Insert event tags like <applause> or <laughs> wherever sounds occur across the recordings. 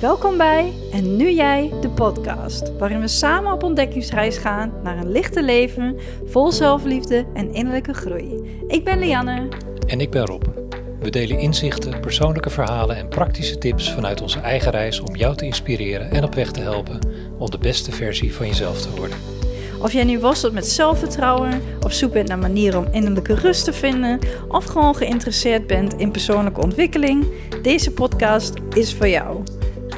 Welkom bij En Nu Jij, de podcast, waarin we samen op ontdekkingsreis gaan naar een lichte leven, vol zelfliefde en innerlijke groei. Ik ben Lianne. En ik ben Rob. We delen inzichten, persoonlijke verhalen en praktische tips vanuit onze eigen reis om jou te inspireren en op weg te helpen om de beste versie van jezelf te worden. Of jij nu worstelt met zelfvertrouwen, op zoek bent naar manieren om innerlijke rust te vinden, of gewoon geïnteresseerd bent in persoonlijke ontwikkeling, deze podcast is voor jou.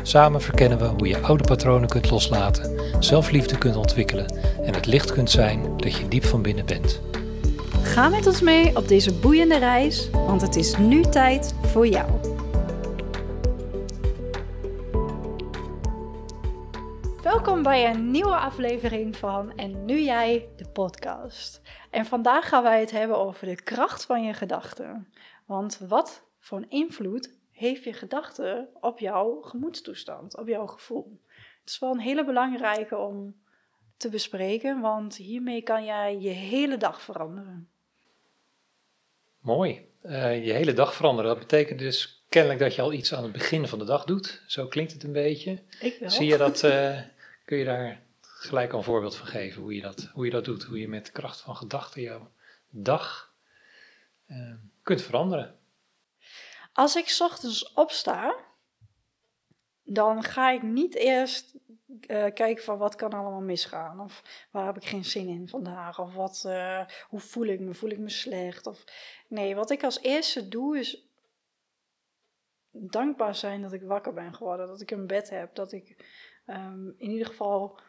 Samen verkennen we hoe je oude patronen kunt loslaten, zelfliefde kunt ontwikkelen en het licht kunt zijn dat je diep van binnen bent. Ga met ons mee op deze boeiende reis, want het is nu tijd voor jou. Welkom bij een nieuwe aflevering van En Nu Jij, de podcast. En vandaag gaan wij het hebben over de kracht van je gedachten. Want wat voor een invloed heeft je gedachte op jouw gemoedstoestand, op jouw gevoel? Het is wel een hele belangrijke om te bespreken, want hiermee kan jij je hele dag veranderen. Mooi. Uh, je hele dag veranderen. Dat betekent dus kennelijk dat je al iets aan het begin van de dag doet. Zo klinkt het een beetje. Ik wel. Zie je dat? Uh, <laughs> kun je daar gelijk al een voorbeeld van geven hoe je dat, hoe je dat doet? Hoe je met kracht van gedachten jouw dag uh, kunt veranderen. Als ik ochtends opsta, dan ga ik niet eerst uh, kijken van wat kan allemaal misgaan. Of waar heb ik geen zin in vandaag. Of wat, uh, hoe voel ik me? Voel ik me slecht? Of, nee, wat ik als eerste doe is dankbaar zijn dat ik wakker ben geworden. Dat ik een bed heb. Dat ik um, in ieder geval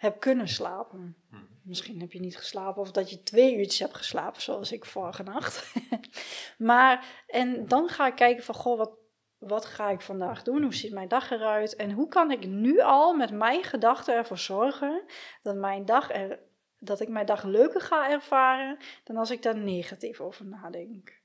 heb kunnen slapen. Hmm. Misschien heb je niet geslapen of dat je twee uurtjes hebt geslapen, zoals ik vorige nacht. <laughs> maar, en dan ga ik kijken van, goh, wat, wat ga ik vandaag doen? Hoe ziet mijn dag eruit? En hoe kan ik nu al met mijn gedachten ervoor zorgen dat, mijn dag er, dat ik mijn dag leuker ga ervaren dan als ik daar negatief over nadenk?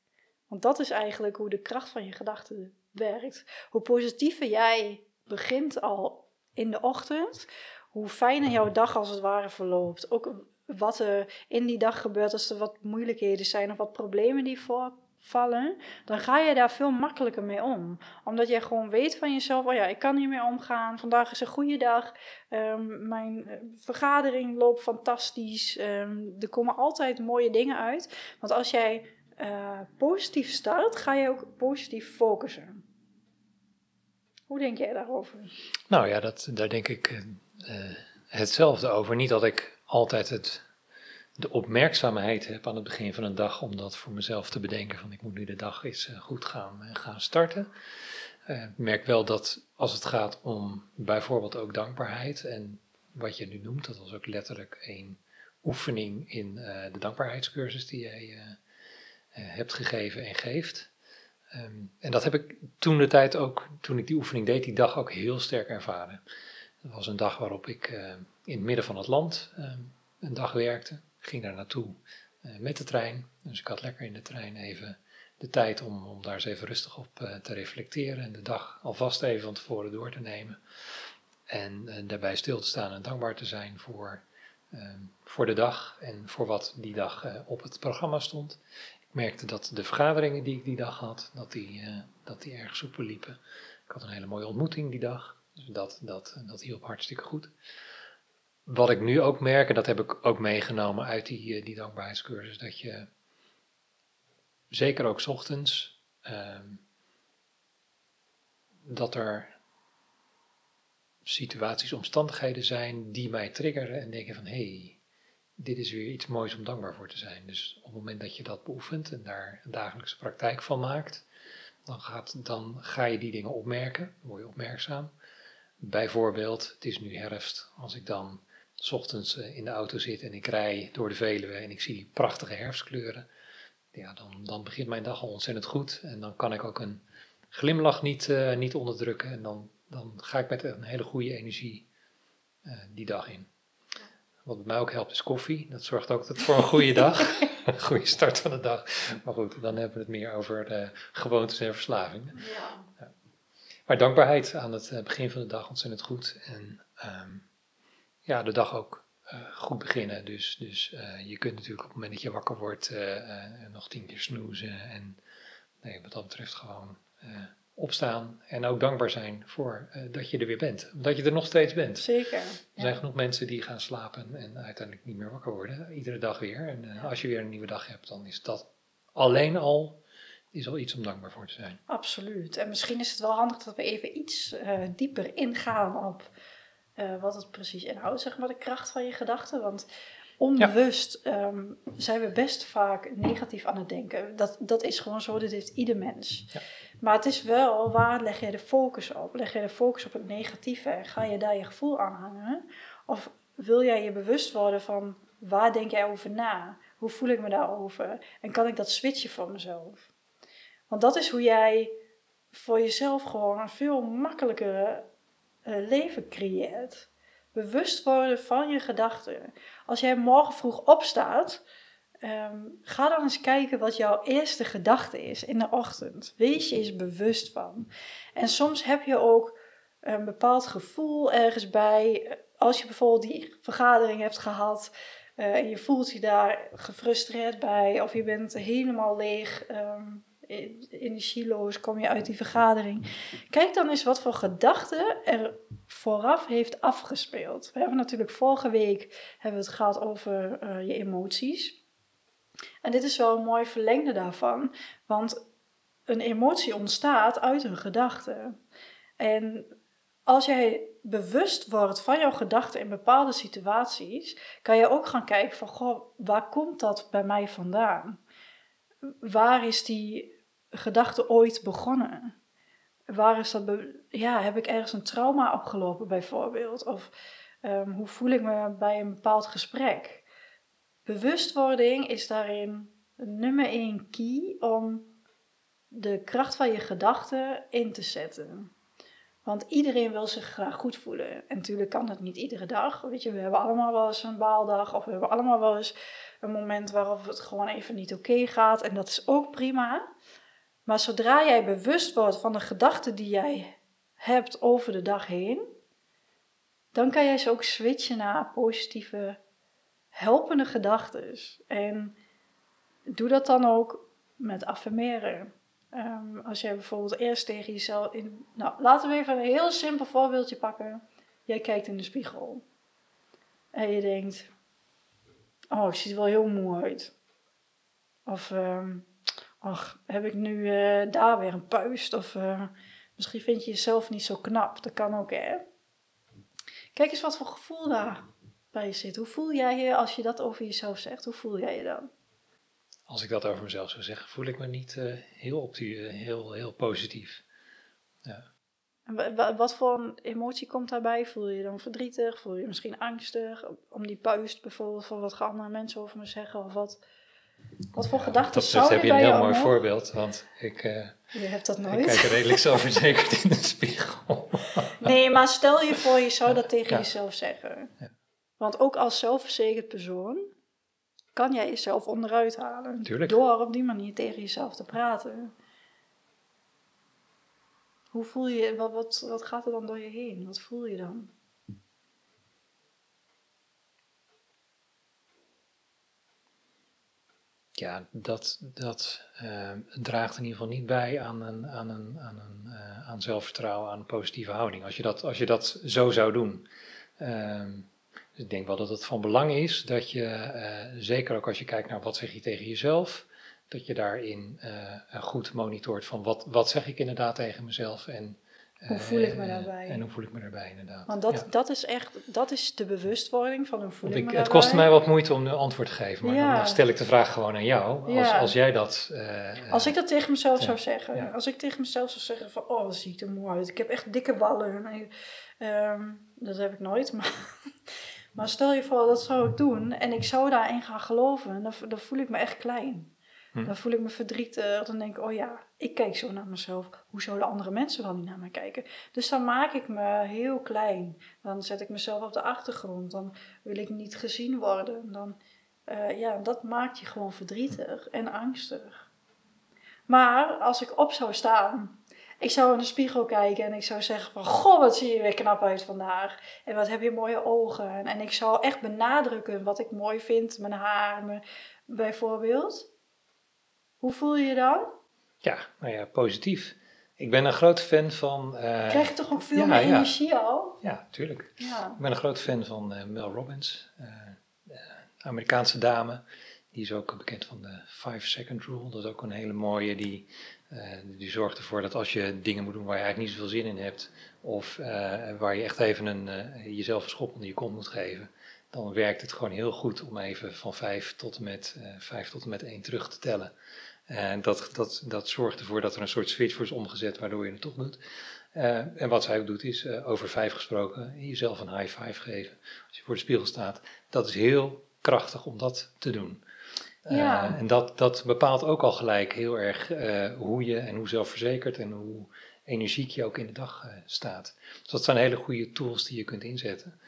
Want dat is eigenlijk hoe de kracht van je gedachten werkt. Hoe positiever jij begint al in de ochtend, hoe fijner jouw dag als het ware verloopt. Ook wat er in die dag gebeurt als er wat moeilijkheden zijn of wat problemen die voorvallen, dan ga je daar veel makkelijker mee om. Omdat je gewoon weet van jezelf, oh ja, ik kan hiermee omgaan. Vandaag is een goede dag. Um, mijn eh, vergadering loopt fantastisch. Um, er komen altijd mooie dingen uit. Want als jij uh, positief start, ga je ook positief focussen. Hoe denk jij daarover? Nou ja, dat, daar denk ik uh, hetzelfde over. Niet dat ik altijd het, de opmerkzaamheid heb aan het begin van een dag om dat voor mezelf te bedenken van ik moet nu de dag eens uh, goed gaan, gaan starten. Ik merk wel dat als het gaat om bijvoorbeeld ook dankbaarheid en wat je nu noemt, dat was ook letterlijk een oefening in de dankbaarheidscursus die jij hebt gegeven en geeft. Um, en dat heb ik toen de tijd ook, toen ik die oefening deed, die dag ook heel sterk ervaren. Dat was een dag waarop ik uh, in het midden van het land uh, een dag werkte. Ik ging daar naartoe uh, met de trein. Dus ik had lekker in de trein even de tijd om, om daar eens even rustig op te reflecteren. En de dag alvast even van tevoren door te nemen. En daarbij stil te staan en dankbaar te zijn voor, ehm, voor de dag en voor wat die dag op het programma stond merkte dat de vergaderingen die ik die dag had, dat die, dat die erg soepel liepen. Ik had een hele mooie ontmoeting die dag, dus dat, dat, dat hielp hartstikke goed. Wat ik nu ook merk, en dat heb ik ook meegenomen uit die, uh, die dankbaarheidscursus, dat je zeker ook ochtends, uh, dat er situaties, omstandigheden zijn die mij triggeren en denken van hé, hey, dit is weer iets moois om dankbaar voor te zijn. Dus op het moment dat je dat beoefent en daar een dagelijkse praktijk van maakt, dan, gaat, dan ga je die dingen opmerken, dan word je opmerkzaam. Bijvoorbeeld, het is nu herfst, als ik dan s ochtends eh, in de auto zit en ik rij door de Veluwe en ik zie die prachtige herfstkleuren, ja, dan, dan begint mijn dag al ontzettend goed en dan kan ik ook een glimlach niet, uh, niet onderdrukken en dan, dan ga ik met een hele goede energie uh, die dag in. Wat bij mij ook helpt is koffie. Dat zorgt ook voor een goede <laughs> dag. een goede start van de dag. Maar goed, dan hebben we het meer over gewoontes en verslavingen. Ja. Maar dankbaarheid aan het eh, begin van de dag ontzettend goed. En um, ja, de dag ook uh, goed beginnen. Dus, dus uh, je kunt natuurlijk op het moment dat je wakker wordt nog tien keer snoezen. En nee, wat dat betreft gewoon opstaan en ook dankbaar zijn voor uh, dat je er weer bent. Dat je er nog steeds bent. Zeker. Er zijn genoeg mensen die gaan slapen en uiteindelijk niet meer wakker worden. Iedere dag weer. En uh, als je weer een nieuwe dag hebt, dan is dat alleen al, is al iets om dankbaar voor te zijn. Absoluut. En misschien is het wel handig dat we even iets uh, dieper ingaan op wat het precies inhoudt. Zeg maar de kracht van je gedachten. Want onbewust ja. um, zijn we best vaak negatief aan het denken. Dat, dat is gewoon zo, dat heeft ieder mens. Ja. Maar het is wel, waar leg je de focus op? Leg je de focus op het negatieve en ga je daar je gevoel aan hangen? Of wil jij je bewust worden van waar denk jij over na? Hoe voel ik me daarover? En kan ik dat switchen voor mezelf? Want dat is hoe jij voor jezelf gewoon een veel makkelijker uh, leven creëert. Bewust worden van je gedachten. Als jij morgen vroeg opstaat Um, ga dan eens kijken wat jouw eerste gedachte is in de ochtend. Wees je eens bewust van. En soms heb je ook een bepaald gevoel ergens bij. Als je bijvoorbeeld die vergadering hebt gehad uh, en je voelt je daar gefrustreerd bij, of je bent helemaal leeg um, silo's, kom je uit die vergadering. Kijk dan eens wat voor gedachten er vooraf heeft afgespeeld. We hebben natuurlijk vorige week hebben we het gehad over uh, je emoties. En dit is wel een mooi verlengde daarvan, want een emotie ontstaat uit een gedachte. En als jij bewust wordt van jouw gedachten in bepaalde situaties, kan je ook gaan kijken van, goh, waar komt dat bij mij vandaan? Waar is die gedachte ooit begonnen? Waar is dat, ja, heb ik ergens een trauma opgelopen bijvoorbeeld? Of um, hoe voel ik me bij een bepaald gesprek? Bewustwording is daarin nummer één key om de kracht van je gedachten in te zetten. Want iedereen wil zich graag goed voelen. En natuurlijk kan dat niet iedere dag. Weet je, we hebben allemaal wel eens een baaldag. Of we hebben allemaal wel eens een moment waarop het gewoon even niet oké gaat. En dat is ook prima. Maar zodra jij bewust wordt van de gedachten die jij hebt over de dag heen, dan kan jij ze ook switchen naar positieve helpende gedachten. En doe dat dan ook met affirmeren. Um, als jij bijvoorbeeld eerst tegen jezelf in. Nou, laten we even een heel simpel voorbeeldje pakken. Jij kijkt in de spiegel. En je denkt: Oh, ik zie er wel heel moe uit. Of, um, ach, heb ik nu uh, daar weer een puist? Of uh, misschien vind je jezelf niet zo knap. Dat kan ook, hè? Kijk eens wat voor gevoel daar bij zit. Hoe voel jij je als je dat over jezelf zegt? Hoe voel jij je dan? Als ik dat over mezelf zou zeggen, voel ik me niet uh, heel, uh, heel, heel positief. Ja. En wat voor emotie komt daarbij? Voel je je dan verdrietig? Voel je je misschien angstig? Om die puist bijvoorbeeld van wat andere mensen over me zeggen? Of wat, wat voor gedachten dat, zou dat je heb je een heel mooi voorbeeld, want ik, uh, je hebt dat nooit. ik kijk er redelijk zelfverzekerd in de spiegel. <laughs> nee, maar stel je voor, je zou dat tegen ja. jezelf zeggen. Ja. Want ook als zelfverzekerd persoon kan jij jezelf onderuit halen. Tuurlijk. Door op die manier tegen jezelf te praten. Hoe voel je, wat, wat, wat gaat er dan door je heen? Wat voel je dan? Ja, dat, dat uh, draagt in ieder geval niet bij aan, een, aan, een, aan, een, uh, aan zelfvertrouwen, aan een positieve houding. Als je dat, als je dat zo zou doen. Uh, dus ik denk wel dat het van belang is dat je, uh, zeker ook als je kijkt naar wat zeg je tegen jezelf, dat je daarin uh, goed monitort van wat, wat zeg ik inderdaad tegen mezelf en hoe voel ik me daarbij? En hoe voel ik me daarbij, inderdaad. Want dat, ja. dat is echt, dat is de bewustwording van hoe voel ik, ik me Het daarbij. kostte mij wat moeite om een antwoord te geven, maar ja. dan stel ik de vraag gewoon aan jou. Als, als jij dat... Uh, als ik dat tegen mezelf zou zeggen. Als ik tegen mezelf zou zeggen van, oh, dat ziet er mooi uit. Ik heb echt dikke ballen. Um, dat heb ik nooit, maar... <laughs> Maar stel je voor, dat zou ik doen en ik zou daarin gaan geloven, dan, dan voel ik me echt klein. Hm. Dan voel ik me verdrietig. Dan denk ik, oh ja, ik kijk zo naar mezelf. Hoe zouden andere mensen wel niet naar me kijken? Dus dan maak ik me heel klein. Dan zet ik mezelf op de achtergrond. Dan wil ik niet gezien worden. Dan, uh, ja, dat maakt je gewoon verdrietig en angstig. Maar als ik op zou staan ik zou in de spiegel kijken en ik zou zeggen van... Goh, wat zie je weer knap uit vandaag. En wat heb je mooie ogen. En ik zou echt benadrukken wat ik mooi vind. Mijn haar, mijn, bijvoorbeeld. Hoe voel je je dan? Ja, nou ja, positief. Ik ben een groot fan van... eh, Krijg je toch ook veel ja, meer ja. energie al? Ja, tuurlijk. Ja. Ik ben een groot fan van eh, Mel Robbins, eh, Amerikaanse dame. Die is ook bekend van de 5 second rule. Dat is ook een hele mooie. Die, die zorgt ervoor dat als je dingen moet doen waar je eigenlijk niet zoveel zin in hebt. Of waar je echt even een, jezelf een schop onder je kont moet geven. Dan werkt het gewoon heel goed om even van 5 tot en met, eh 5 tot en met 1 terug te tellen. En dat, dat, dat zorgt ervoor dat er een soort switch wordt omgezet waardoor je het toch doet. Eh, en wat zij ook doet is, eh, over vijf gesproken, jezelf een high five geven. Als je voor de spiegel staat. Dat is heel krachtig om dat te doen. Eh, Ja. en dat, dat bepaalt ook al gelijk heel erg hoe je en hoe zelfverzekerd en hoe energiek je ook in de dag staat. Dus dat zijn hele goede tools die je kunt inzetten.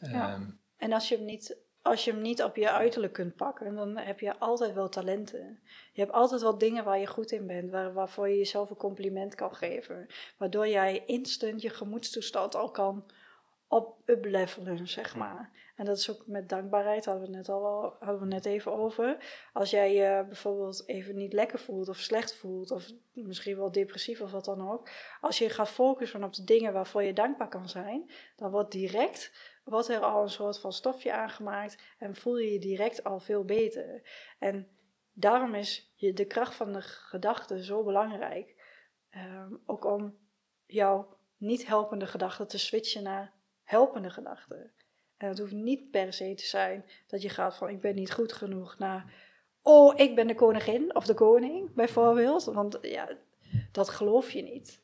Ja. Ehm, En als je, hem niet, als je hem niet op je uiterlijk kunt pakken, dan heb je altijd wel talenten. Je hebt altijd wel dingen waar je goed in bent, waar, waarvoor je jezelf een compliment kan geven. Waardoor jij instant je gemoedstoestand al kan op uplevelen, zeg maar. En dat is ook met dankbaarheid, hadden we net al hadden we net even over. Als jij je bijvoorbeeld even niet lekker voelt of slecht voelt, of misschien wel depressief of wat dan ook. Als je gaat focussen op de dingen waarvoor je dankbaar kan zijn, dan wordt direct wordt er al een soort van stofje aangemaakt en voel je je direct al veel beter. En daarom is je, de kracht van de gedachte zo belangrijk. Ehm, ook om jouw niet helpende gedachten te switchen naar helpende gedachten. En het hoeft niet per se te zijn dat je gaat van ik ben niet goed genoeg naar oh ik ben de koningin of de koning bijvoorbeeld. Want ja, dat geloof je niet.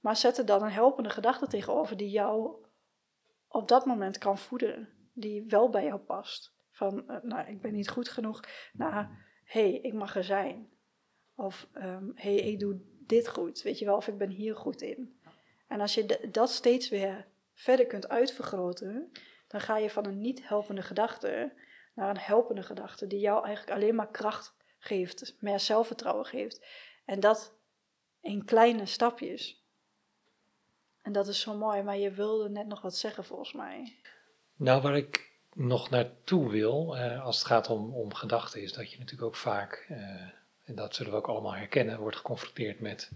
Maar zet er dan een helpende gedachte tegenover die jou op dat moment kan voeden, die wel bij jou past. Van, eh, nou, ik ben niet goed genoeg, naar, hey, ik mag er zijn. Of, hé, hey, ik doe dit goed, weet je wel, of ik ben hier goed in. En als je dat steeds weer verder kunt uitvergroten, dan ga je van een niet helpende gedachte naar een helpende gedachte, die jou eigenlijk alleen maar kracht geeft, meer zelfvertrouwen geeft. En dat in kleine stapjes. En dat is zo mooi, maar je wilde net nog wat zeggen volgens mij. Nou, waar ik nog naartoe wil, eh, als het gaat om, om gedachten, is dat je natuurlijk ook vaak, eh, en dat zullen we ook allemaal herkennen, wordt geconfronteerd met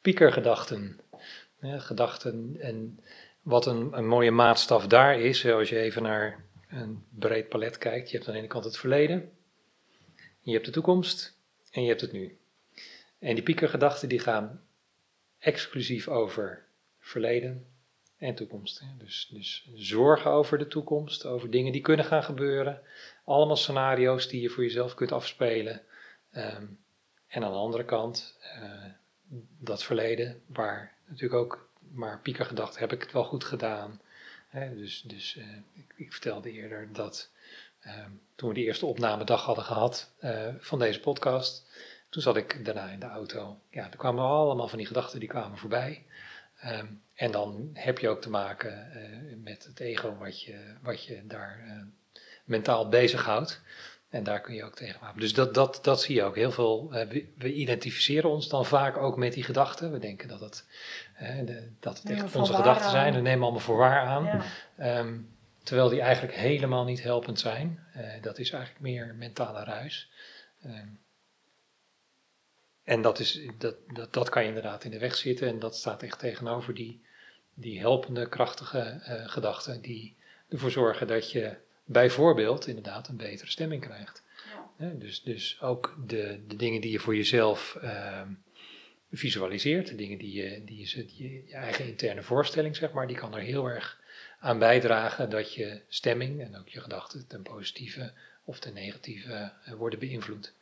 piekergedachten. Eh, gedachten en wat een, een mooie maatstaf daar is, als je even naar een breed palet kijkt. Je hebt aan de ene kant het verleden, je hebt de toekomst en je hebt het nu. En die piekergedachten die gaan exclusief over verleden, en toekomst. Dus, dus zorgen over de toekomst, over dingen die kunnen gaan gebeuren. Allemaal scenario's die je voor jezelf kunt afspelen. Ehm, en aan de andere kant, eh, dat verleden, waar natuurlijk ook maar piekergedacht, heb ik het wel goed gedaan. Dus dus eh, ik, ik vertelde eerder dat ehm, toen we die eerste opnamedag hadden gehad eh, van deze podcast, toen zat ik daarna in de auto. Ja, er kwamen allemaal van die gedachten die kwamen voorbij. Ehm, en dan heb je ook te maken eh, met het ego wat je, wat je daar mentaal bezighoudt. En daar kun je ook tegen wapenen. Dus dat, dat, dat zie je ook. Heel veel, eh, we, we identificeren ons dan vaak ook met die gedachten. We denken dat het, eh, de, dat het echt onze gedachten zijn. We nemen allemaal voor waar aan. Ja. Ehm, terwijl die eigenlijk helemaal niet helpend zijn. Eh, dat is eigenlijk meer mentale ruis. Ehm, en dat, is, dat, dat, dat kan je inderdaad in de weg zitten. En dat staat echt tegenover die, die helpende, krachtige gedachten. Die ervoor zorgen dat je bijvoorbeeld inderdaad een betere stemming krijgt. Ja. Dus, dus ook de, de dingen die je voor jezelf ehm, visualiseert, de dingen die je, die je, eigen interne voorstelling, zeg maar, die kan er heel erg aan bijdragen dat je stemming en ook je gedachten ten positieve of ten negatieve eh, worden beïnvloed.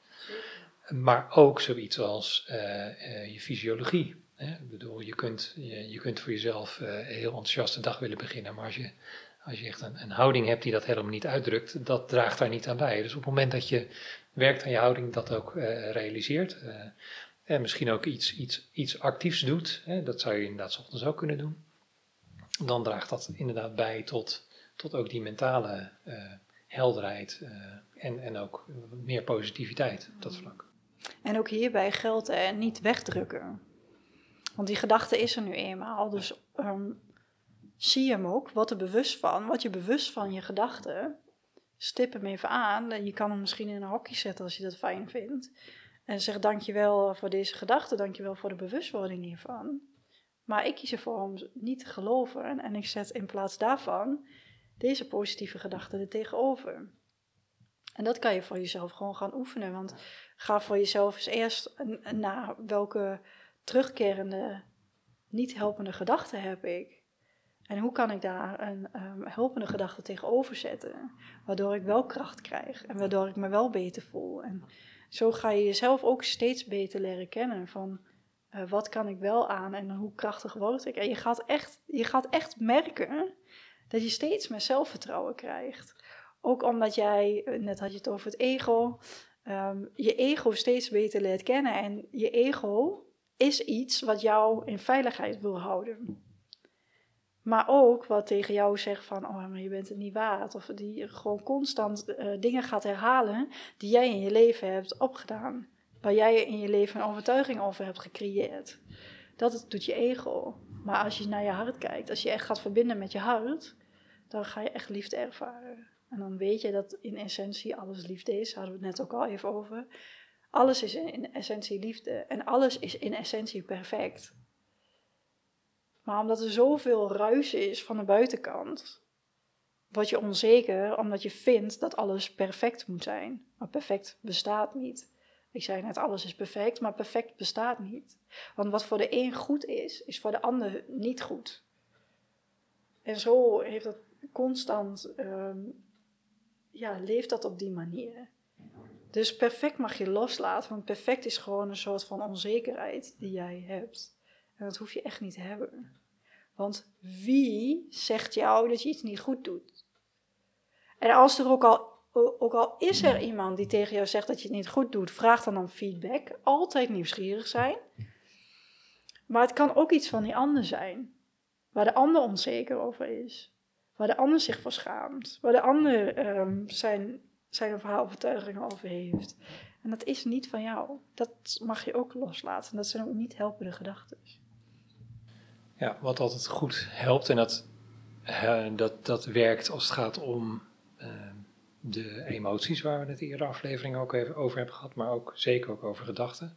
Maar ook zoiets als eh, eh, je fysiologie. Hè? Ik bedoel, je kunt, je, je kunt voor jezelf een heel enthousiaste dag willen beginnen, maar als je, als je echt een, houding hebt die dat helemaal niet uitdrukt, dat draagt daar niet aan bij. Dus op het moment dat je werkt aan je houding, dat ook eh, realiseert. eh, en misschien ook iets, iets, iets actiefs doet, hè? dat zou je inderdaad ochtends ook kunnen doen. Dan draagt dat inderdaad bij tot, tot ook die mentale eh, helderheid en, en ook meer positiviteit op dat vlak. En ook hierbij geldt niet wegdrukken. Want die gedachte is er nu eenmaal. Dus ehm, zie hem ook, wat er bewust van, wat je bewust van je gedachten. Stip hem even aan. Je kan hem misschien in een hokje zetten als je dat fijn vindt. En zeg dankjewel voor deze gedachte, dankjewel voor de bewustwording hiervan. Maar ik kies ervoor om niet te geloven en ik zet in plaats daarvan deze positieve gedachte er tegenover. En dat kan je voor jezelf gewoon gaan oefenen. Want ga voor jezelf eens eerst naar welke terugkerende, niet helpende gedachten heb ik. En hoe kan ik daar een um, helpende gedachte tegenover zetten? Waardoor ik wel kracht krijg en waardoor ik me wel beter voel. En zo ga je jezelf ook steeds beter leren kennen. Van uh, wat kan ik wel aan en hoe krachtig word ik? En je gaat echt, je gaat echt merken dat je steeds meer zelfvertrouwen krijgt. Ook omdat jij, eh, net had je het over het ego, um, je ego steeds beter leert kennen. En je ego is iets wat jou in veiligheid wil houden. Maar ook wat tegen jou zegt van, oh, maar je bent het niet waard. Of die gewoon constant uh, dingen gaat herhalen die jij in je leven hebt opgedaan. Waar jij in je leven een overtuiging over hebt gecreëerd. Dat doet je ego. Maar als je naar je hart kijkt, als je echt gaat verbinden met je hart, dan ga je echt liefde ervaren. En dan weet je dat in essentie alles liefde is. Daar hadden we het net ook al even over. Alles is in essentie liefde. En alles is in essentie perfect. Maar omdat er zoveel ruis is van de buitenkant, word je onzeker omdat je vindt dat alles perfect moet zijn. Maar perfect bestaat niet. Ik zei net, alles is perfect, maar perfect bestaat niet. Want wat voor de een goed is, is voor de ander niet goed. En zo heeft dat constant, um, ja, leeft dat op die manier. Dus perfect mag je loslaten, want perfect is gewoon een soort van onzekerheid die jij hebt. En dat hoef je echt niet te hebben. Want wie zegt jou dat je iets niet goed doet? En als er ook al, ook al is er iemand die tegen jou zegt dat je het niet goed doet, vraag dan om feedback. Altijd nieuwsgierig zijn. Maar het kan ook iets van die ander zijn, waar de ander onzeker over is waar de ander zich voor schaamt, waar de ander um, zijn, zijn over heeft. En dat is niet van jou. Dat mag je ook loslaten. Dat zijn ook niet helpende gedachten. Ja, wat altijd goed helpt en dat, uh, dat, dat werkt als het gaat om uh, de emoties waar we het in de aflevering ook even over hebben gehad, maar ook zeker ook over gedachten,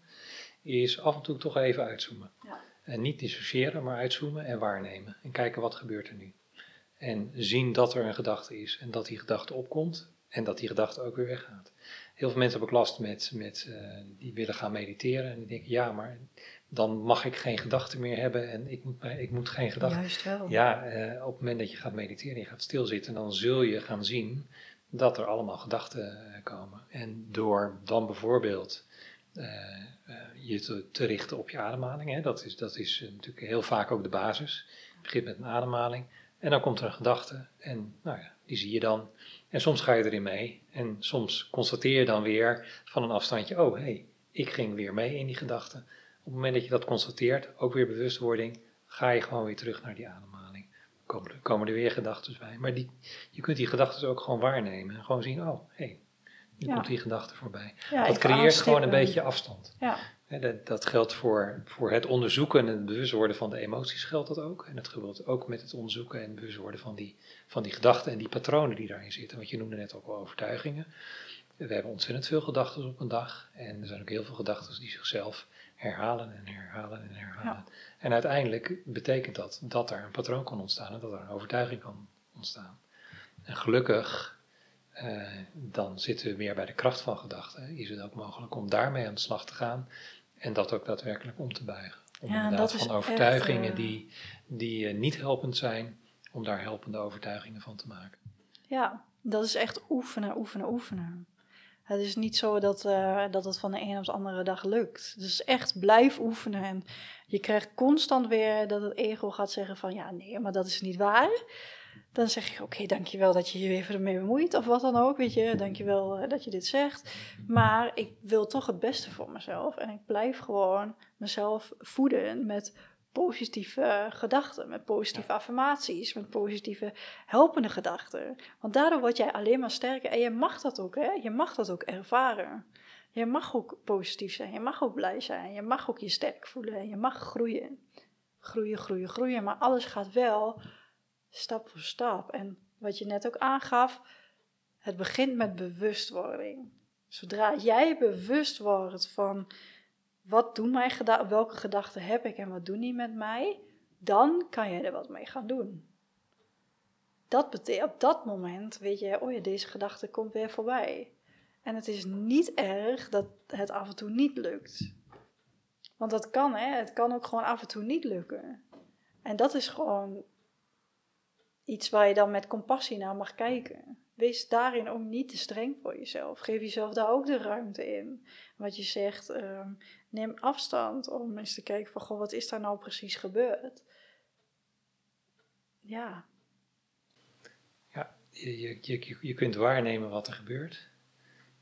is af en toe toch even uitzoomen. Ja. En niet dissociëren, maar uitzoomen en waarnemen. En kijken wat gebeurt er nu. En zien dat er een gedachte is en dat die gedachte opkomt en dat die gedachte ook weer weggaat. Heel veel mensen hebben ook last met, met uh, die willen gaan mediteren en die denken, ja, maar dan mag ik geen gedachten meer hebben en ik moet, ik moet geen gedachten. Juist wel. Ja, uh, op het moment dat je gaat mediteren en je gaat stilzitten, dan zul je gaan zien dat er allemaal gedachten uh, komen. En door dan bijvoorbeeld je te, te, richten op je ademhaling, hè, dat, is, dat is natuurlijk heel vaak ook de basis. Je begint met een ademhaling en dan komt er een gedachte en nou ja, die zie je dan. En soms ga je erin mee. En soms constateer je dan weer van een afstandje, oh hé, hey, ik ging weer mee in die gedachte. Op het moment dat je dat constateert, ook weer bewustwording, ga je gewoon weer terug naar die ademhaling. Komen er, komen er weer gedachten bij. Maar die, je kunt die gedachten ook gewoon waarnemen. En gewoon zien, oh hé, hey, nu komt die gedachte voorbij. dat creëert gewoon een beetje afstand. Ja. Dat, dat, geldt voor, voor het onderzoeken en het bewust worden van de emoties geldt dat ook. En dat gebeurt ook met het onderzoeken en bewust worden van die, van die gedachten en die patronen die daarin zitten. Want je noemde net ook al overtuigingen. We hebben ontzettend veel gedachten op een dag. En er zijn ook heel veel gedachten die zichzelf herhalen en herhalen en herhalen. En uiteindelijk betekent dat dat er een patroon kan ontstaan en dat er een overtuiging kan ontstaan. En gelukkig uh, dan zitten we meer bij de kracht van gedachten. Is het ook mogelijk om daarmee aan de slag te gaan en dat ook daadwerkelijk om te buigen. Om ja, inderdaad van overtuigingen uh, die, die uh, niet helpend zijn, om daar helpende overtuigingen van te maken. Ja, dat is echt oefenen, oefenen, oefenen. Het is niet zo dat, uh, dat het van de een op de andere dag lukt. Dus echt blijf oefenen. En je krijgt constant weer dat het ego gaat zeggen van... ja, nee, maar dat is niet waar dan zeg je, oké, dankjewel dat je je even ermee bemoeit of wat dan ook, weet je, dankjewel uh, dat je dit zegt. Maar ik wil toch het beste voor mezelf en ik blijf gewoon mezelf voeden met positieve gedachten, met positieve affirmaties, met positieve helpende gedachten. Want daardoor word jij alleen maar sterker en je mag dat ook, hè? Je mag dat ook ervaren. Je mag ook positief zijn, je mag ook blij zijn, je mag ook je sterk voelen en je mag groeien. Groeien, groeien, groeien, maar alles gaat wel stap voor stap. En wat je net ook aangaf, het begint met bewustwording. Zodra jij bewust wordt van wat doen mijn welke gedachten heb ik en wat doen die met mij, dan kan je er wat mee gaan doen. Dat op dat moment weet je, oh ja, deze gedachte komt weer voorbij. En het is niet erg dat het af en toe niet lukt. Want dat kan, hè. Het kan ook gewoon af en toe niet lukken. En dat is gewoon iets waar je dan met compassie naar mag kijken. Wees daarin ook niet te streng voor jezelf. Geef jezelf daar ook de ruimte in. Wat je zegt, ehm, neem afstand om eens te kijken van, wat is daar nou precies gebeurd? Ja. Ja, je, je, je kunt waarnemen wat er gebeurt.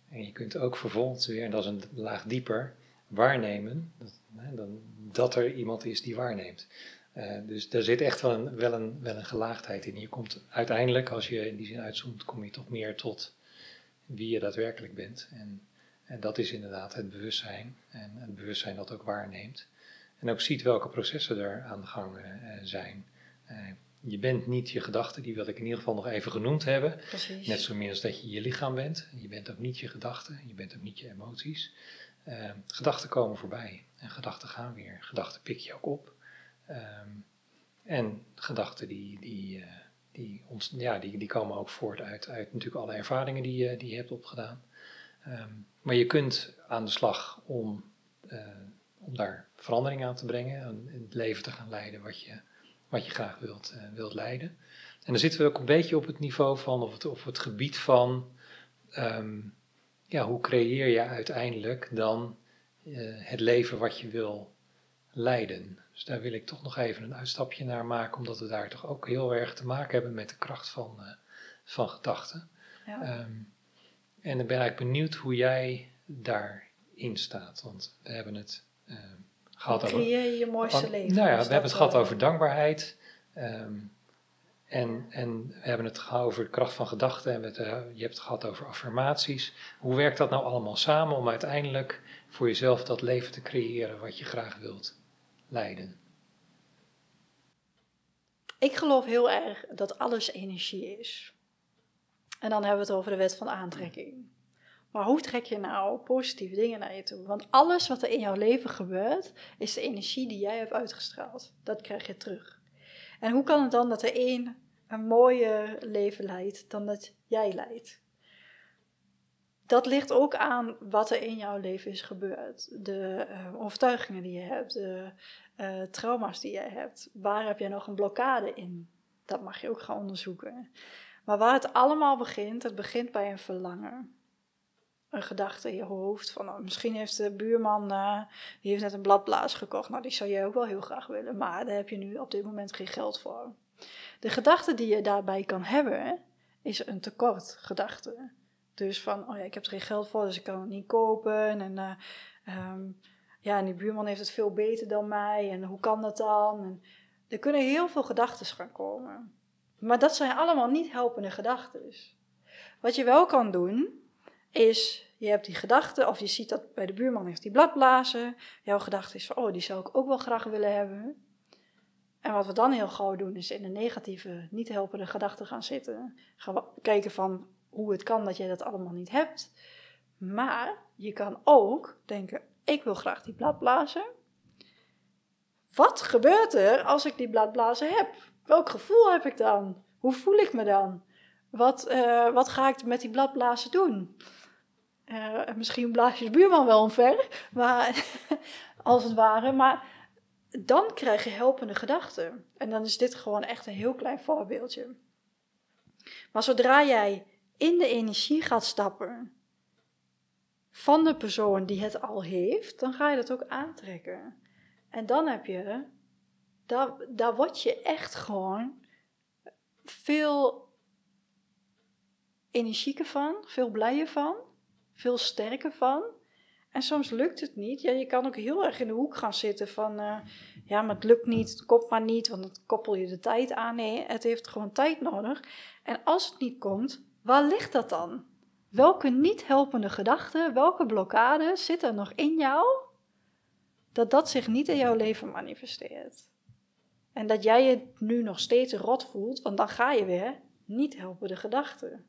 En je kunt ook vervolgens weer, en dat is een laag dieper, waarnemen dat, dat er iemand is die waarneemt. Uh, dus daar zit echt wel een, wel, een, wel een gelaagdheid in. Je komt uiteindelijk, als je in die zin uitzoomt, kom je toch meer tot wie je daadwerkelijk bent. En, en dat is inderdaad het bewustzijn. En het bewustzijn dat ook waarneemt. En ook ziet welke processen er aan de gang uh, zijn. Uh, je bent niet je gedachten, die wil ik in ieder geval nog even genoemd hebben. Precies. Net zo min als dat je je lichaam bent. Je bent ook niet je gedachten, je bent ook niet je emoties. Gedachten komen voorbij en gedachten gaan weer. Gedachten pik je ook op. Um, en gedachten die, die, uh, die, ons, ja, die, die komen ook voort uit, uit natuurlijk alle ervaringen die, je, die je hebt opgedaan. Um, maar je kunt aan de slag om, uh, om daar verandering aan te brengen en het leven te gaan leiden wat je, wat je graag wilt, wilt leiden. En dan zitten we ook een beetje op het niveau van, of het, of het gebied van, um, ja, hoe creëer je uiteindelijk dan het leven wat je wil leiden. Dus daar wil ik toch nog even een uitstapje naar maken, omdat we daar toch ook heel erg te maken hebben met de kracht van, uh, van gedachten. Ja. Um, en ik ben eigenlijk benieuwd hoe jij daarin staat, want we hebben het uh, gehad over... Creëer je mooiste leven. Nou ja, we hebben het gehad over dankbaarheid. Um, en, en we hebben het gehad over de kracht van gedachten en het, uh, je hebt het gehad over affirmaties. Hoe werkt dat nou allemaal samen om uiteindelijk voor jezelf dat leven te creëren wat je graag wilt leiden? Ik geloof heel erg dat alles energie is. En dan hebben we het over de wet van aantrekking. Maar hoe trek je nou positieve dingen naar je toe? Want alles wat er in jouw leven gebeurt, is de energie die jij hebt uitgestraald. Dat krijg je terug. En hoe kan het dan dat er één een mooier leven leidt dan dat jij leidt? Dat ligt ook aan wat er in jouw leven is gebeurd. De uh, overtuigingen die je hebt, de uh, trauma's die je hebt. Waar heb jij nog een blokkade in? Dat mag je ook gaan onderzoeken. Maar waar het allemaal begint, het begint bij een verlangen een gedachte in je hoofd. Van nou, misschien heeft de buurman, uh, die heeft net een bladblaas gekocht. Nou, die zou jij ook wel heel graag willen. Maar daar heb je nu op dit moment geen geld voor. De gedachte die je daarbij kan hebben, is een tekort gedachte. Dus van, oh ja, ik heb er geen geld voor, dus ik kan het niet kopen. En uh, um, ja, en die buurman heeft het veel beter dan mij. En hoe kan dat dan? En er kunnen heel veel gedachten gaan komen. Maar dat zijn allemaal niet helpende gedachten. Wat je wel kan doen, is, je hebt die gedachte, of je ziet dat bij de buurman heeft die bladblazen. Jouw gedachte is van, oh, die zou ik ook wel graag willen hebben. En wat we dan heel gauw doen, is in de negatieve, niet helpende gedachten gaan zitten. Gaan kijken van hoe het kan dat jij dat allemaal niet hebt. Maar je kan ook denken, ik wil graag die bladblazen. Wat gebeurt er als ik die bladblazen heb? Welk gevoel heb ik dan? Hoe voel ik me dan? Wat, uh, wat ga ik met die bladblazen doen? Uh, misschien blaas je de buurman wel omver, maar, <laughs> als het ware. Maar dan krijg je helpende gedachten. En dan is dit gewoon echt een heel klein voorbeeldje. Maar zodra jij in de energie gaat stappen van de persoon die het al heeft, dan ga je dat ook aantrekken. En dan heb je, daar, word je echt gewoon veel energieker van, veel blijer van veel sterker van. En soms lukt het niet. Ja, je kan ook heel erg in de hoek gaan zitten van, uh, ja, maar het lukt niet, het komt maar niet, want dan koppel je de tijd aan. Nee, het heeft gewoon tijd nodig. En als het niet komt, waar ligt dat dan? Welke niet helpende gedachten, welke blokkade zit er nog in jou, dat dat zich niet in jouw leven manifesteert? En dat jij je nu nog steeds rot voelt, want dan ga je weer niet helpende gedachten.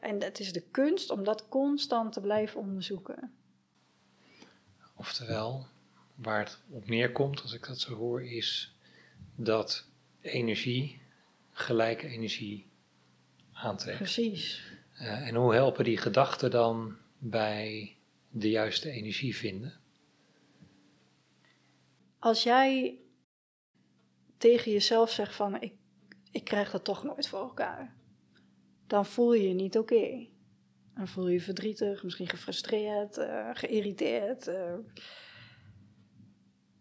En het is de kunst om dat constant te blijven onderzoeken. Oftewel, waar het op neerkomt, als ik dat zo hoor, is dat energie gelijke energie aantrekt. Precies. Uh, en hoe helpen die gedachten dan bij de juiste energie vinden? Als jij tegen jezelf zegt van ik, ik krijg dat toch nooit voor elkaar, dan voel je je niet oké. Dan voel je je verdrietig, misschien gefrustreerd, uh, geïrriteerd. Uh.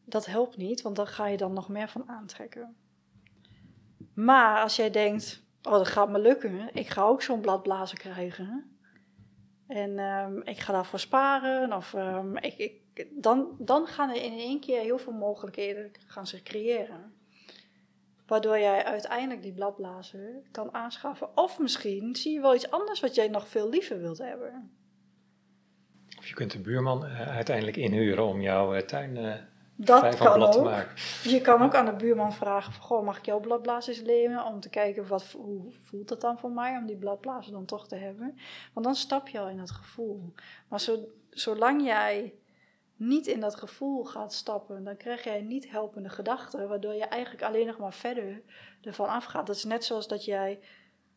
Dat helpt niet, want dan ga je dan nog meer van aantrekken. Maar als jij denkt, oh dat gaat me lukken, ik ga ook zo'n bladblazen krijgen. En um, ik ga daarvoor sparen. Of, um, ik, ik, dan, dan gaan er in één keer heel veel mogelijkheden gaan zich creëren. Waardoor jij uiteindelijk die bladblazer kan aanschaffen. Of misschien zie je wel iets anders wat jij nog veel liever wilt hebben. Of je kunt de buurman uh, uiteindelijk inhuren om jouw uh, tuin uh, dat kan ook. Je kan ook aan de buurman vragen: van, goh, mag ik jouw bladblazers lenen? Om te kijken wat, hoe voelt het dan voor mij om die bladblazen dan toch te hebben. Want dan stap je al in dat gevoel. Maar zo, zolang jij niet in dat gevoel gaat stappen, dan krijg jij niet helpende gedachten, waardoor je eigenlijk alleen nog maar verder ervan afgaat. Dat is net zoals dat jij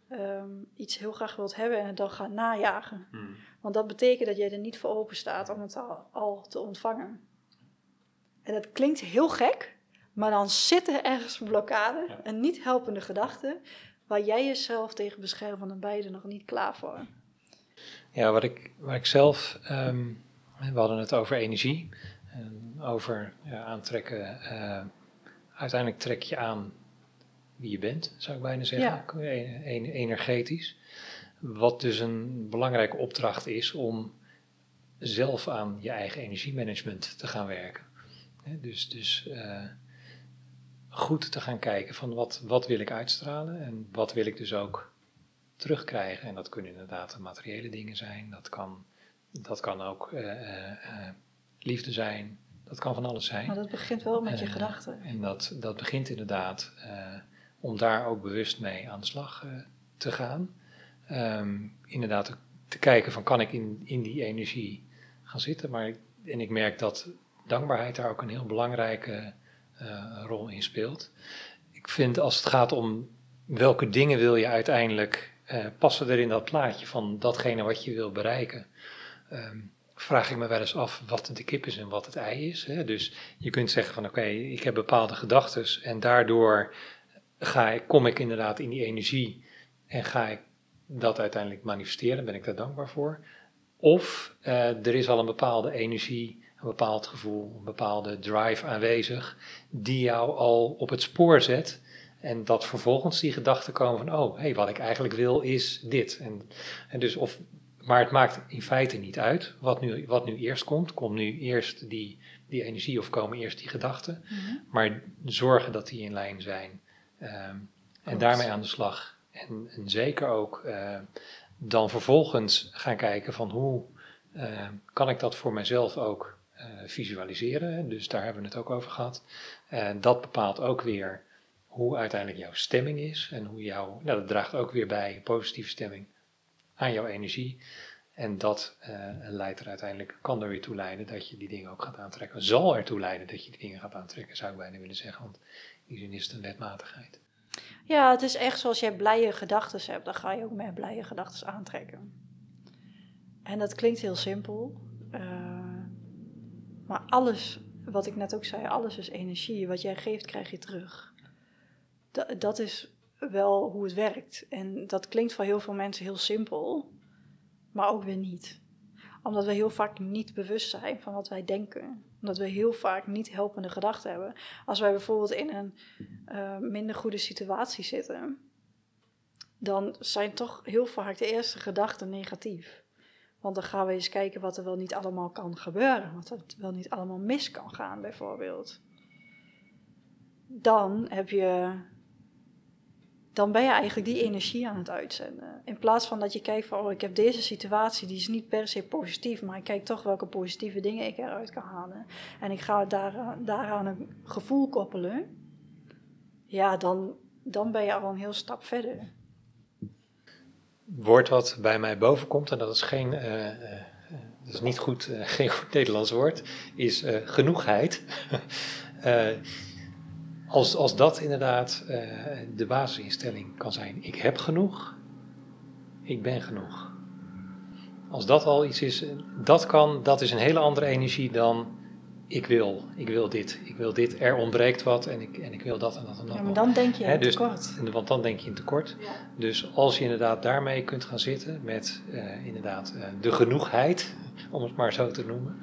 ehm, iets heel graag wilt hebben en het dan gaat najagen. Hmm. Want dat betekent dat jij er niet voor open staat om het al, al te ontvangen. En dat klinkt heel gek, maar dan zit er ergens een blokkade, een niet helpende gedachte, waar jij jezelf tegen beschermt, van de beide nog niet klaar voor. Ja, wat ik, wat ik zelf, ehm, we hadden het over energie, en over ja, aantrekken. Uh, uiteindelijk trek je aan wie je bent, zou ik bijna zeggen, ja. energetisch. Wat dus een belangrijke opdracht is om zelf aan je eigen energiemanagement te gaan werken. Dus, dus uh, goed te gaan kijken van wat, wat wil ik uitstralen en wat wil ik dus ook terugkrijgen. En dat kunnen inderdaad materiële dingen zijn, dat kan, dat kan ook uh, uh, liefde zijn, dat kan van alles zijn. Maar dat begint wel met je gedachten. En dat, dat begint inderdaad om daar ook bewust mee aan de slag te gaan. Um, inderdaad te kijken van kan ik in, in die energie gaan zitten. Maar, en ik merk dat dankbaarheid daar ook een heel belangrijke uh, rol in speelt. Ik vind als het gaat om welke dingen wil je uiteindelijk uh, passen er in dat plaatje van datgene wat je wil bereiken. Um, vraag ik me wel eens af wat de kip is en wat het ei is. Hè? Dus je kunt zeggen van oké, ik heb bepaalde gedachten en daardoor ga ik, kom ik inderdaad in die energie en ga ik dat uiteindelijk manifesteren, ben ik daar dankbaar voor. Of uh, er is al een bepaalde energie een bepaald gevoel, een bepaalde drive aanwezig, die jou al op het spoor zet. En dat vervolgens die gedachten komen van, oh, hé, hey, wat ik eigenlijk wil is dit. En, en dus of, maar het maakt in feite niet uit wat nu, wat nu eerst komt. Komt nu eerst die, die energie of komen eerst die gedachten. Mhm. Maar zorgen dat die in lijn zijn. Ehm, en daarmee aan de slag. En, en zeker ook uh, dan vervolgens gaan kijken van hoe uh, kan ik dat voor mezelf ook visualiseren. Dus daar hebben we het ook over gehad. En dat bepaalt ook weer hoe uiteindelijk jouw stemming is. En hoe jouw, nou, dat draagt ook weer bij positieve stemming aan jouw energie. En dat uh, leidt er uiteindelijk, kan er weer toe leiden dat je die dingen ook gaat aantrekken. Zal ertoe leiden dat je die dingen gaat aantrekken, zou ik bijna willen zeggen. Want in die zin is het een wetmatigheid. Ja, het is echt zoals jij blije gedachten hebt, dan ga je ook meer blije gedachten aantrekken. En dat klinkt heel simpel. Uh, maar alles, wat ik net ook zei, alles is energie. Wat jij geeft, krijg je terug. Dat, is wel hoe het werkt. En dat klinkt voor heel veel mensen heel simpel, maar ook weer niet. Omdat we heel vaak niet bewust zijn van wat wij denken. Omdat we heel vaak niet helpende gedachten hebben. Als wij bijvoorbeeld in een uh, minder goede situatie zitten, dan zijn toch heel vaak de eerste gedachten negatief. Want dan gaan we eens kijken wat er wel niet allemaal kan gebeuren. Wat er wel niet allemaal mis kan gaan, bijvoorbeeld. Dan heb je. Dan ben je eigenlijk die energie aan het uitzenden. In plaats van dat je kijkt van, oh, ik heb deze situatie, die is niet per se positief, maar ik kijk toch welke positieve dingen ik eruit kan halen. En ik ga daar, daaraan een gevoel koppelen. Ja, dan, dan ben je al een heel stap verder. Woord wat bij mij boven komt, en dat is geen, uh, dat is niet goed, <laughs> geen goed Nederlands woord, is genoegheid. <laughs> als, als dat inderdaad de basisinstelling kan zijn, ik heb genoeg, ik ben genoeg. Als dat al iets is, dat kan, dat is een hele andere energie dan ik wil, ik wil dit, ik wil dit, er ontbreekt wat en ik, en ik wil dat en dat en dat. Ja, maar dan denk je in dus, tekort. Want dan denk je in tekort. Ja. Dus als je inderdaad daarmee kunt gaan zitten met uh, inderdaad uh, de genoegheid, om het maar zo te noemen,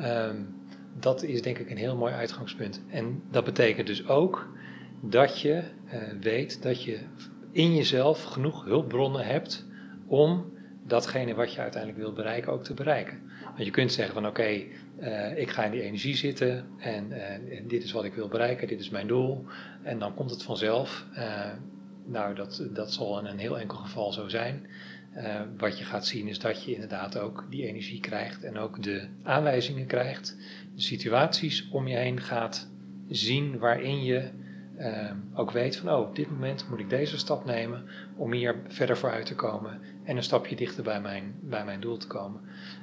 um, dat is denk ik een heel mooi uitgangspunt. En dat betekent dus ook dat je uh, weet dat je in jezelf genoeg hulpbronnen hebt om datgene wat je uiteindelijk wil bereiken ook te bereiken. Want je kunt zeggen van oké, okay, uh, ik ga in die energie zitten en, uh, en, dit is wat ik wil bereiken, dit is mijn doel. En dan komt het vanzelf. Uh, nou, dat, dat zal in een heel enkel geval zo zijn. wat je gaat zien is dat je inderdaad ook die energie krijgt en ook de aanwijzingen krijgt, de situaties om je heen gaat zien waarin je ook weet van, oh, op dit moment moet ik deze stap nemen om hier verder vooruit te komen en een stapje dichter bij mijn, bij mijn doel te komen.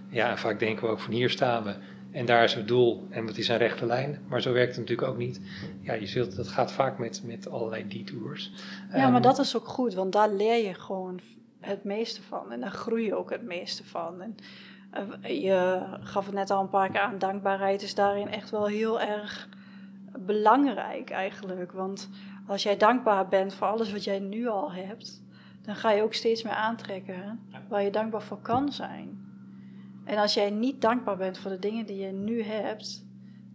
Ja, en vaak denken we ook van hier staan we en daar is het doel en het is een rechte lijn. Maar zo werkt het natuurlijk ook niet. Ja, je zult, dat gaat vaak met, met allerlei detours. Ja, maar ehm, dat is ook goed, want daar leer je gewoon het meeste van. En daar groei je ook het meeste van. En uh, je gaf het net al een paar keer aan, dankbaarheid is daarin echt wel heel erg belangrijk eigenlijk. Want als jij dankbaar bent voor alles wat jij nu al hebt, dan ga je ook steeds meer aantrekken waar je dankbaar voor kan zijn. En als jij niet dankbaar bent voor de dingen die je nu hebt,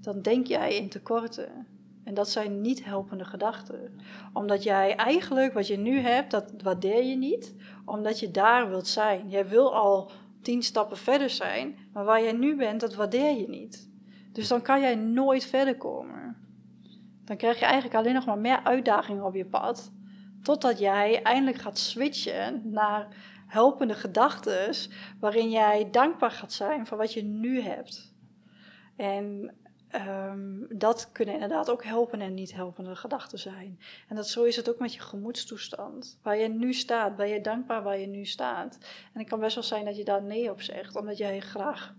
dan denk jij in tekorten. En dat zijn niet helpende gedachten. Omdat jij eigenlijk wat je nu hebt, dat waardeer je niet, omdat je daar wilt zijn. Jij wil al tien stappen verder zijn, maar waar jij nu bent, dat waardeer je niet. Dus dan kan jij nooit verder komen. Dan krijg je eigenlijk alleen nog maar meer uitdagingen op je pad, totdat jij eindelijk gaat switchen naar helpende gedachten waarin jij dankbaar gaat zijn voor wat je nu hebt. En um, dat kunnen inderdaad ook helpende en niet helpende gedachten zijn. En dat, zo is het ook met je gemoedstoestand. Waar je nu staat, ben je dankbaar waar je nu staat. En het kan best wel zijn dat je daar nee op zegt, omdat jij graag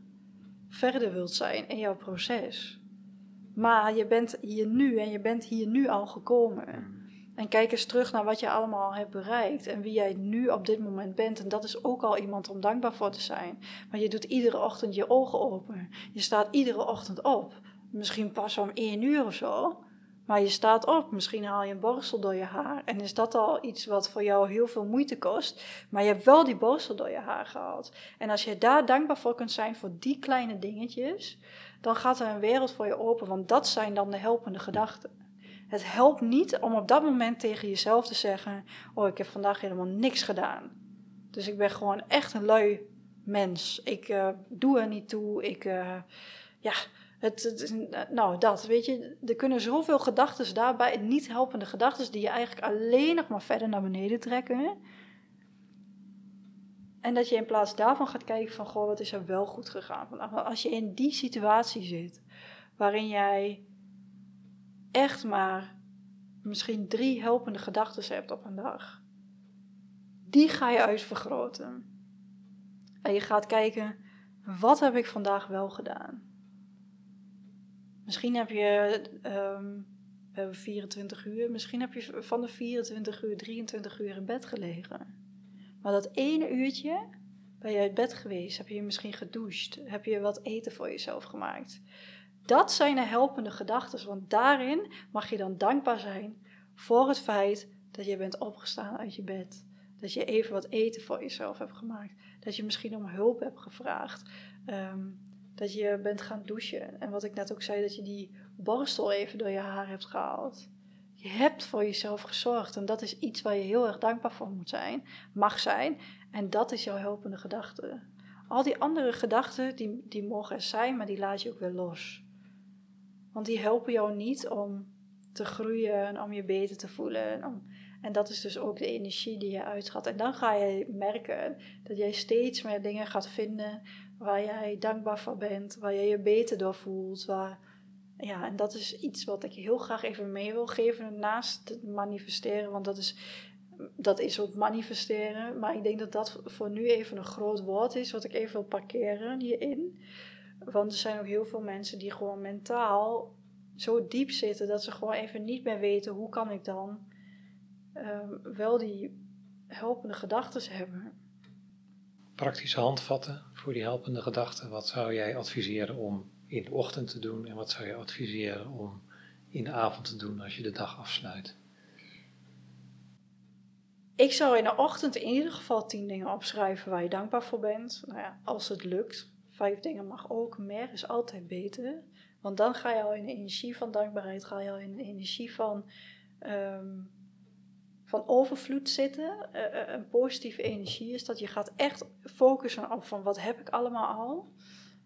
verder wilt zijn in jouw proces. Maar je bent hier nu en je bent hier nu al gekomen. En kijk eens terug naar wat je allemaal hebt bereikt en wie jij nu op dit moment bent. En dat is ook al iemand om dankbaar voor te zijn. Maar je doet iedere ochtend je ogen open. Je staat iedere ochtend op. Misschien pas om één uur of zo. Maar je staat op, misschien haal je een borstel door je haar. En is dat al iets wat voor jou heel veel moeite kost. Maar je hebt wel die borstel door je haar gehaald. En als je daar dankbaar voor kunt zijn voor die kleine dingetjes, dan gaat er een wereld voor je open. Want dat zijn dan de helpende gedachten. Het helpt niet om op dat moment tegen jezelf te zeggen: Oh, ik heb vandaag helemaal niks gedaan. Dus ik ben gewoon echt een lui mens. Ik uh, doe er niet toe. Ik, uh, ja, het, het, nou, dat, weet je. Er kunnen zoveel gedachten daarbij, niet helpende gedachten, die je eigenlijk alleen nog maar verder naar beneden trekken. En dat je in plaats daarvan gaat kijken van, goh, wat is er wel goed gegaan? Als je in die situatie zit, waarin jij echt maar misschien drie helpende gedachten hebt op een dag, die ga je uitvergroten. En je gaat kijken, wat heb ik vandaag wel gedaan? Misschien heb je, um, we hebben 24 uur, misschien heb je van de 24 uur 23 uur in bed gelegen. Maar dat ene uurtje ben je uit bed geweest, heb je misschien gedoucht, heb je wat eten voor jezelf gemaakt. Dat zijn de helpende gedachten, want daarin mag je dan dankbaar zijn voor het feit dat je bent opgestaan uit je bed. Dat je even wat eten voor jezelf hebt gemaakt. Dat je misschien om hulp hebt gevraagd. Ehm, dat je bent gaan douchen. En wat ik net ook zei, dat je die borstel even door je haar hebt gehaald. Je hebt voor jezelf gezorgd. En dat is iets waar je heel erg dankbaar voor moet zijn, mag zijn. En dat is jouw helpende gedachte. Al die andere gedachten, die, die mogen er zijn, maar die laat je ook weer los. Want die helpen jou niet om te groeien en om je beter te voelen. En, om, en dat is dus ook de energie die je uitgaat. En dan ga je merken dat jij steeds meer dingen gaat vinden waar jij dankbaar voor bent, waar je je beter door voelt. Waar, ja, en dat is iets wat ik heel graag even mee wil geven naast het manifesteren. Want dat is Dat is ook manifesteren. Maar ik denk dat dat voor nu even een groot woord is, wat ik even wil parkeren hierin. Want er zijn ook heel veel mensen die gewoon mentaal zo diep zitten dat ze gewoon even niet meer weten hoe kan ik dan um, wel die helpende gedachten hebben. Praktische handvatten voor die helpende gedachten. Wat zou jij adviseren om in de ochtend te doen en wat zou je adviseren om in de avond te doen als je de dag afsluit? Ik zou in de ochtend in ieder geval tien dingen opschrijven waar je dankbaar voor bent. Nou ja, als het lukt. Vijf dingen mag ook. Meer is altijd beter. Want dan ga je al in de energie van dankbaarheid, ga je al in de energie van, um, van overvloed zitten. Uh, een positieve energie is dat je gaat echt focussen op van wat heb ik allemaal al.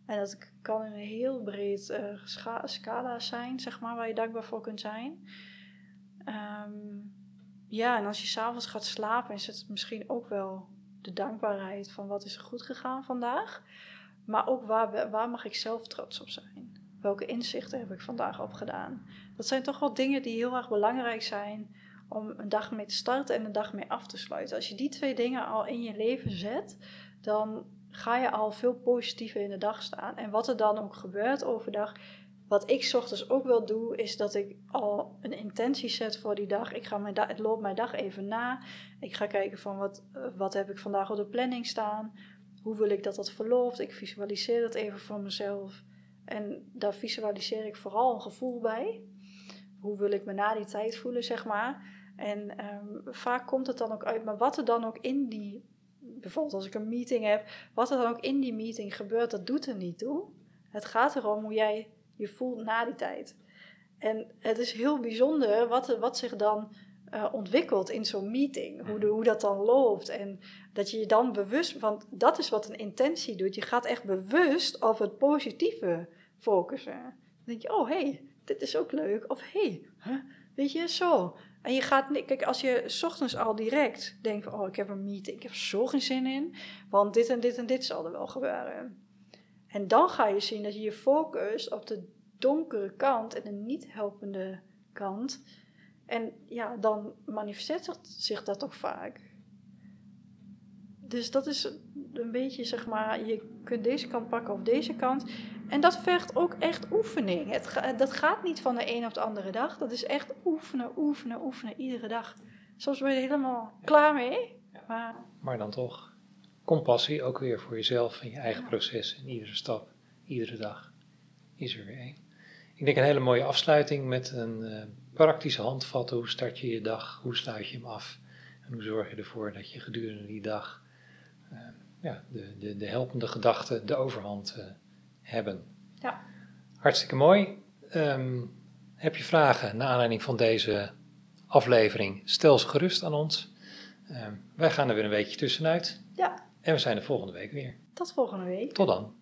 En dat kan een heel breed uh, scala zijn, zeg maar, waar je dankbaar voor kunt zijn. Um, ja, en als je s'avonds gaat slapen, is het misschien ook wel de dankbaarheid van wat is er goed gegaan vandaag. Maar ook waar, waar mag ik zelf trots op zijn? Welke inzichten heb ik vandaag opgedaan? Dat zijn toch wel dingen die heel erg belangrijk zijn om een dag mee te starten en een dag mee af te sluiten. Als je die twee dingen al in je leven zet, dan ga je al veel positiever in de dag staan. En wat er dan ook gebeurt overdag, wat ik ochtends ook wel doe, is dat ik al een intentie zet voor die dag. Ik, ga mijn da ik loop mijn dag even na. Ik ga kijken van wat, eh, wat heb ik vandaag op de planning staan. Hoe wil ik dat dat verloopt? Ik visualiseer dat even voor mezelf. En daar visualiseer ik vooral een gevoel bij. Hoe wil ik me na die tijd voelen, zeg maar. En ehm, vaak komt het dan ook uit. Maar wat er dan ook in die, bijvoorbeeld als ik een meeting heb, wat er dan ook in die meeting gebeurt, dat doet er niet toe. Het gaat erom hoe jij je voelt na die tijd. En het is heel bijzonder wat, wat zich dan uh, ontwikkelt in zo'n meeting. Hoe, de, hoe dat dan loopt. En dat je je dan bewust, want dat is wat een intentie doet. Je gaat echt bewust op het positieve focussen. Dan denk je, oh hé, hey, dit is ook leuk. Of hé, hey, weet je, zo. En je gaat, kijk, als je s ochtends al direct denkt van, oh, ik heb een meeting, ik heb zo geen zin in, want dit en dit en dit zal er wel gebeuren. En dan ga je zien dat je je focust op de donkere kant en de niet helpende kant. En ja, dan manifesteert zich dat toch vaak. Dus dat is een beetje, zeg maar, je kunt deze kant pakken of deze kant. En dat vergt ook echt oefening. Het dat gaat niet van de een op de andere dag. Dat is echt oefenen, oefenen, oefenen, iedere dag. Soms ben je er helemaal klaar mee. Maar, maar dan toch compassie ook weer voor jezelf en je eigen proces. En iedere stap, iedere dag is er weer één. Ik denk een hele mooie afsluiting met een uh, praktische handvat. Hoe start je je dag? Hoe sluit je hem af? En hoe zorg je ervoor dat je gedurende die dag uh, ja, de, de, de helpende gedachten de overhand uh, hebben? Ja. Hartstikke mooi. Um, heb je vragen naar aanleiding van deze aflevering? Stel ze gerust aan ons. Um, wij gaan er weer een weekje tussenuit. Ja. En we zijn de volgende week weer. Tot volgende week. Tot dan.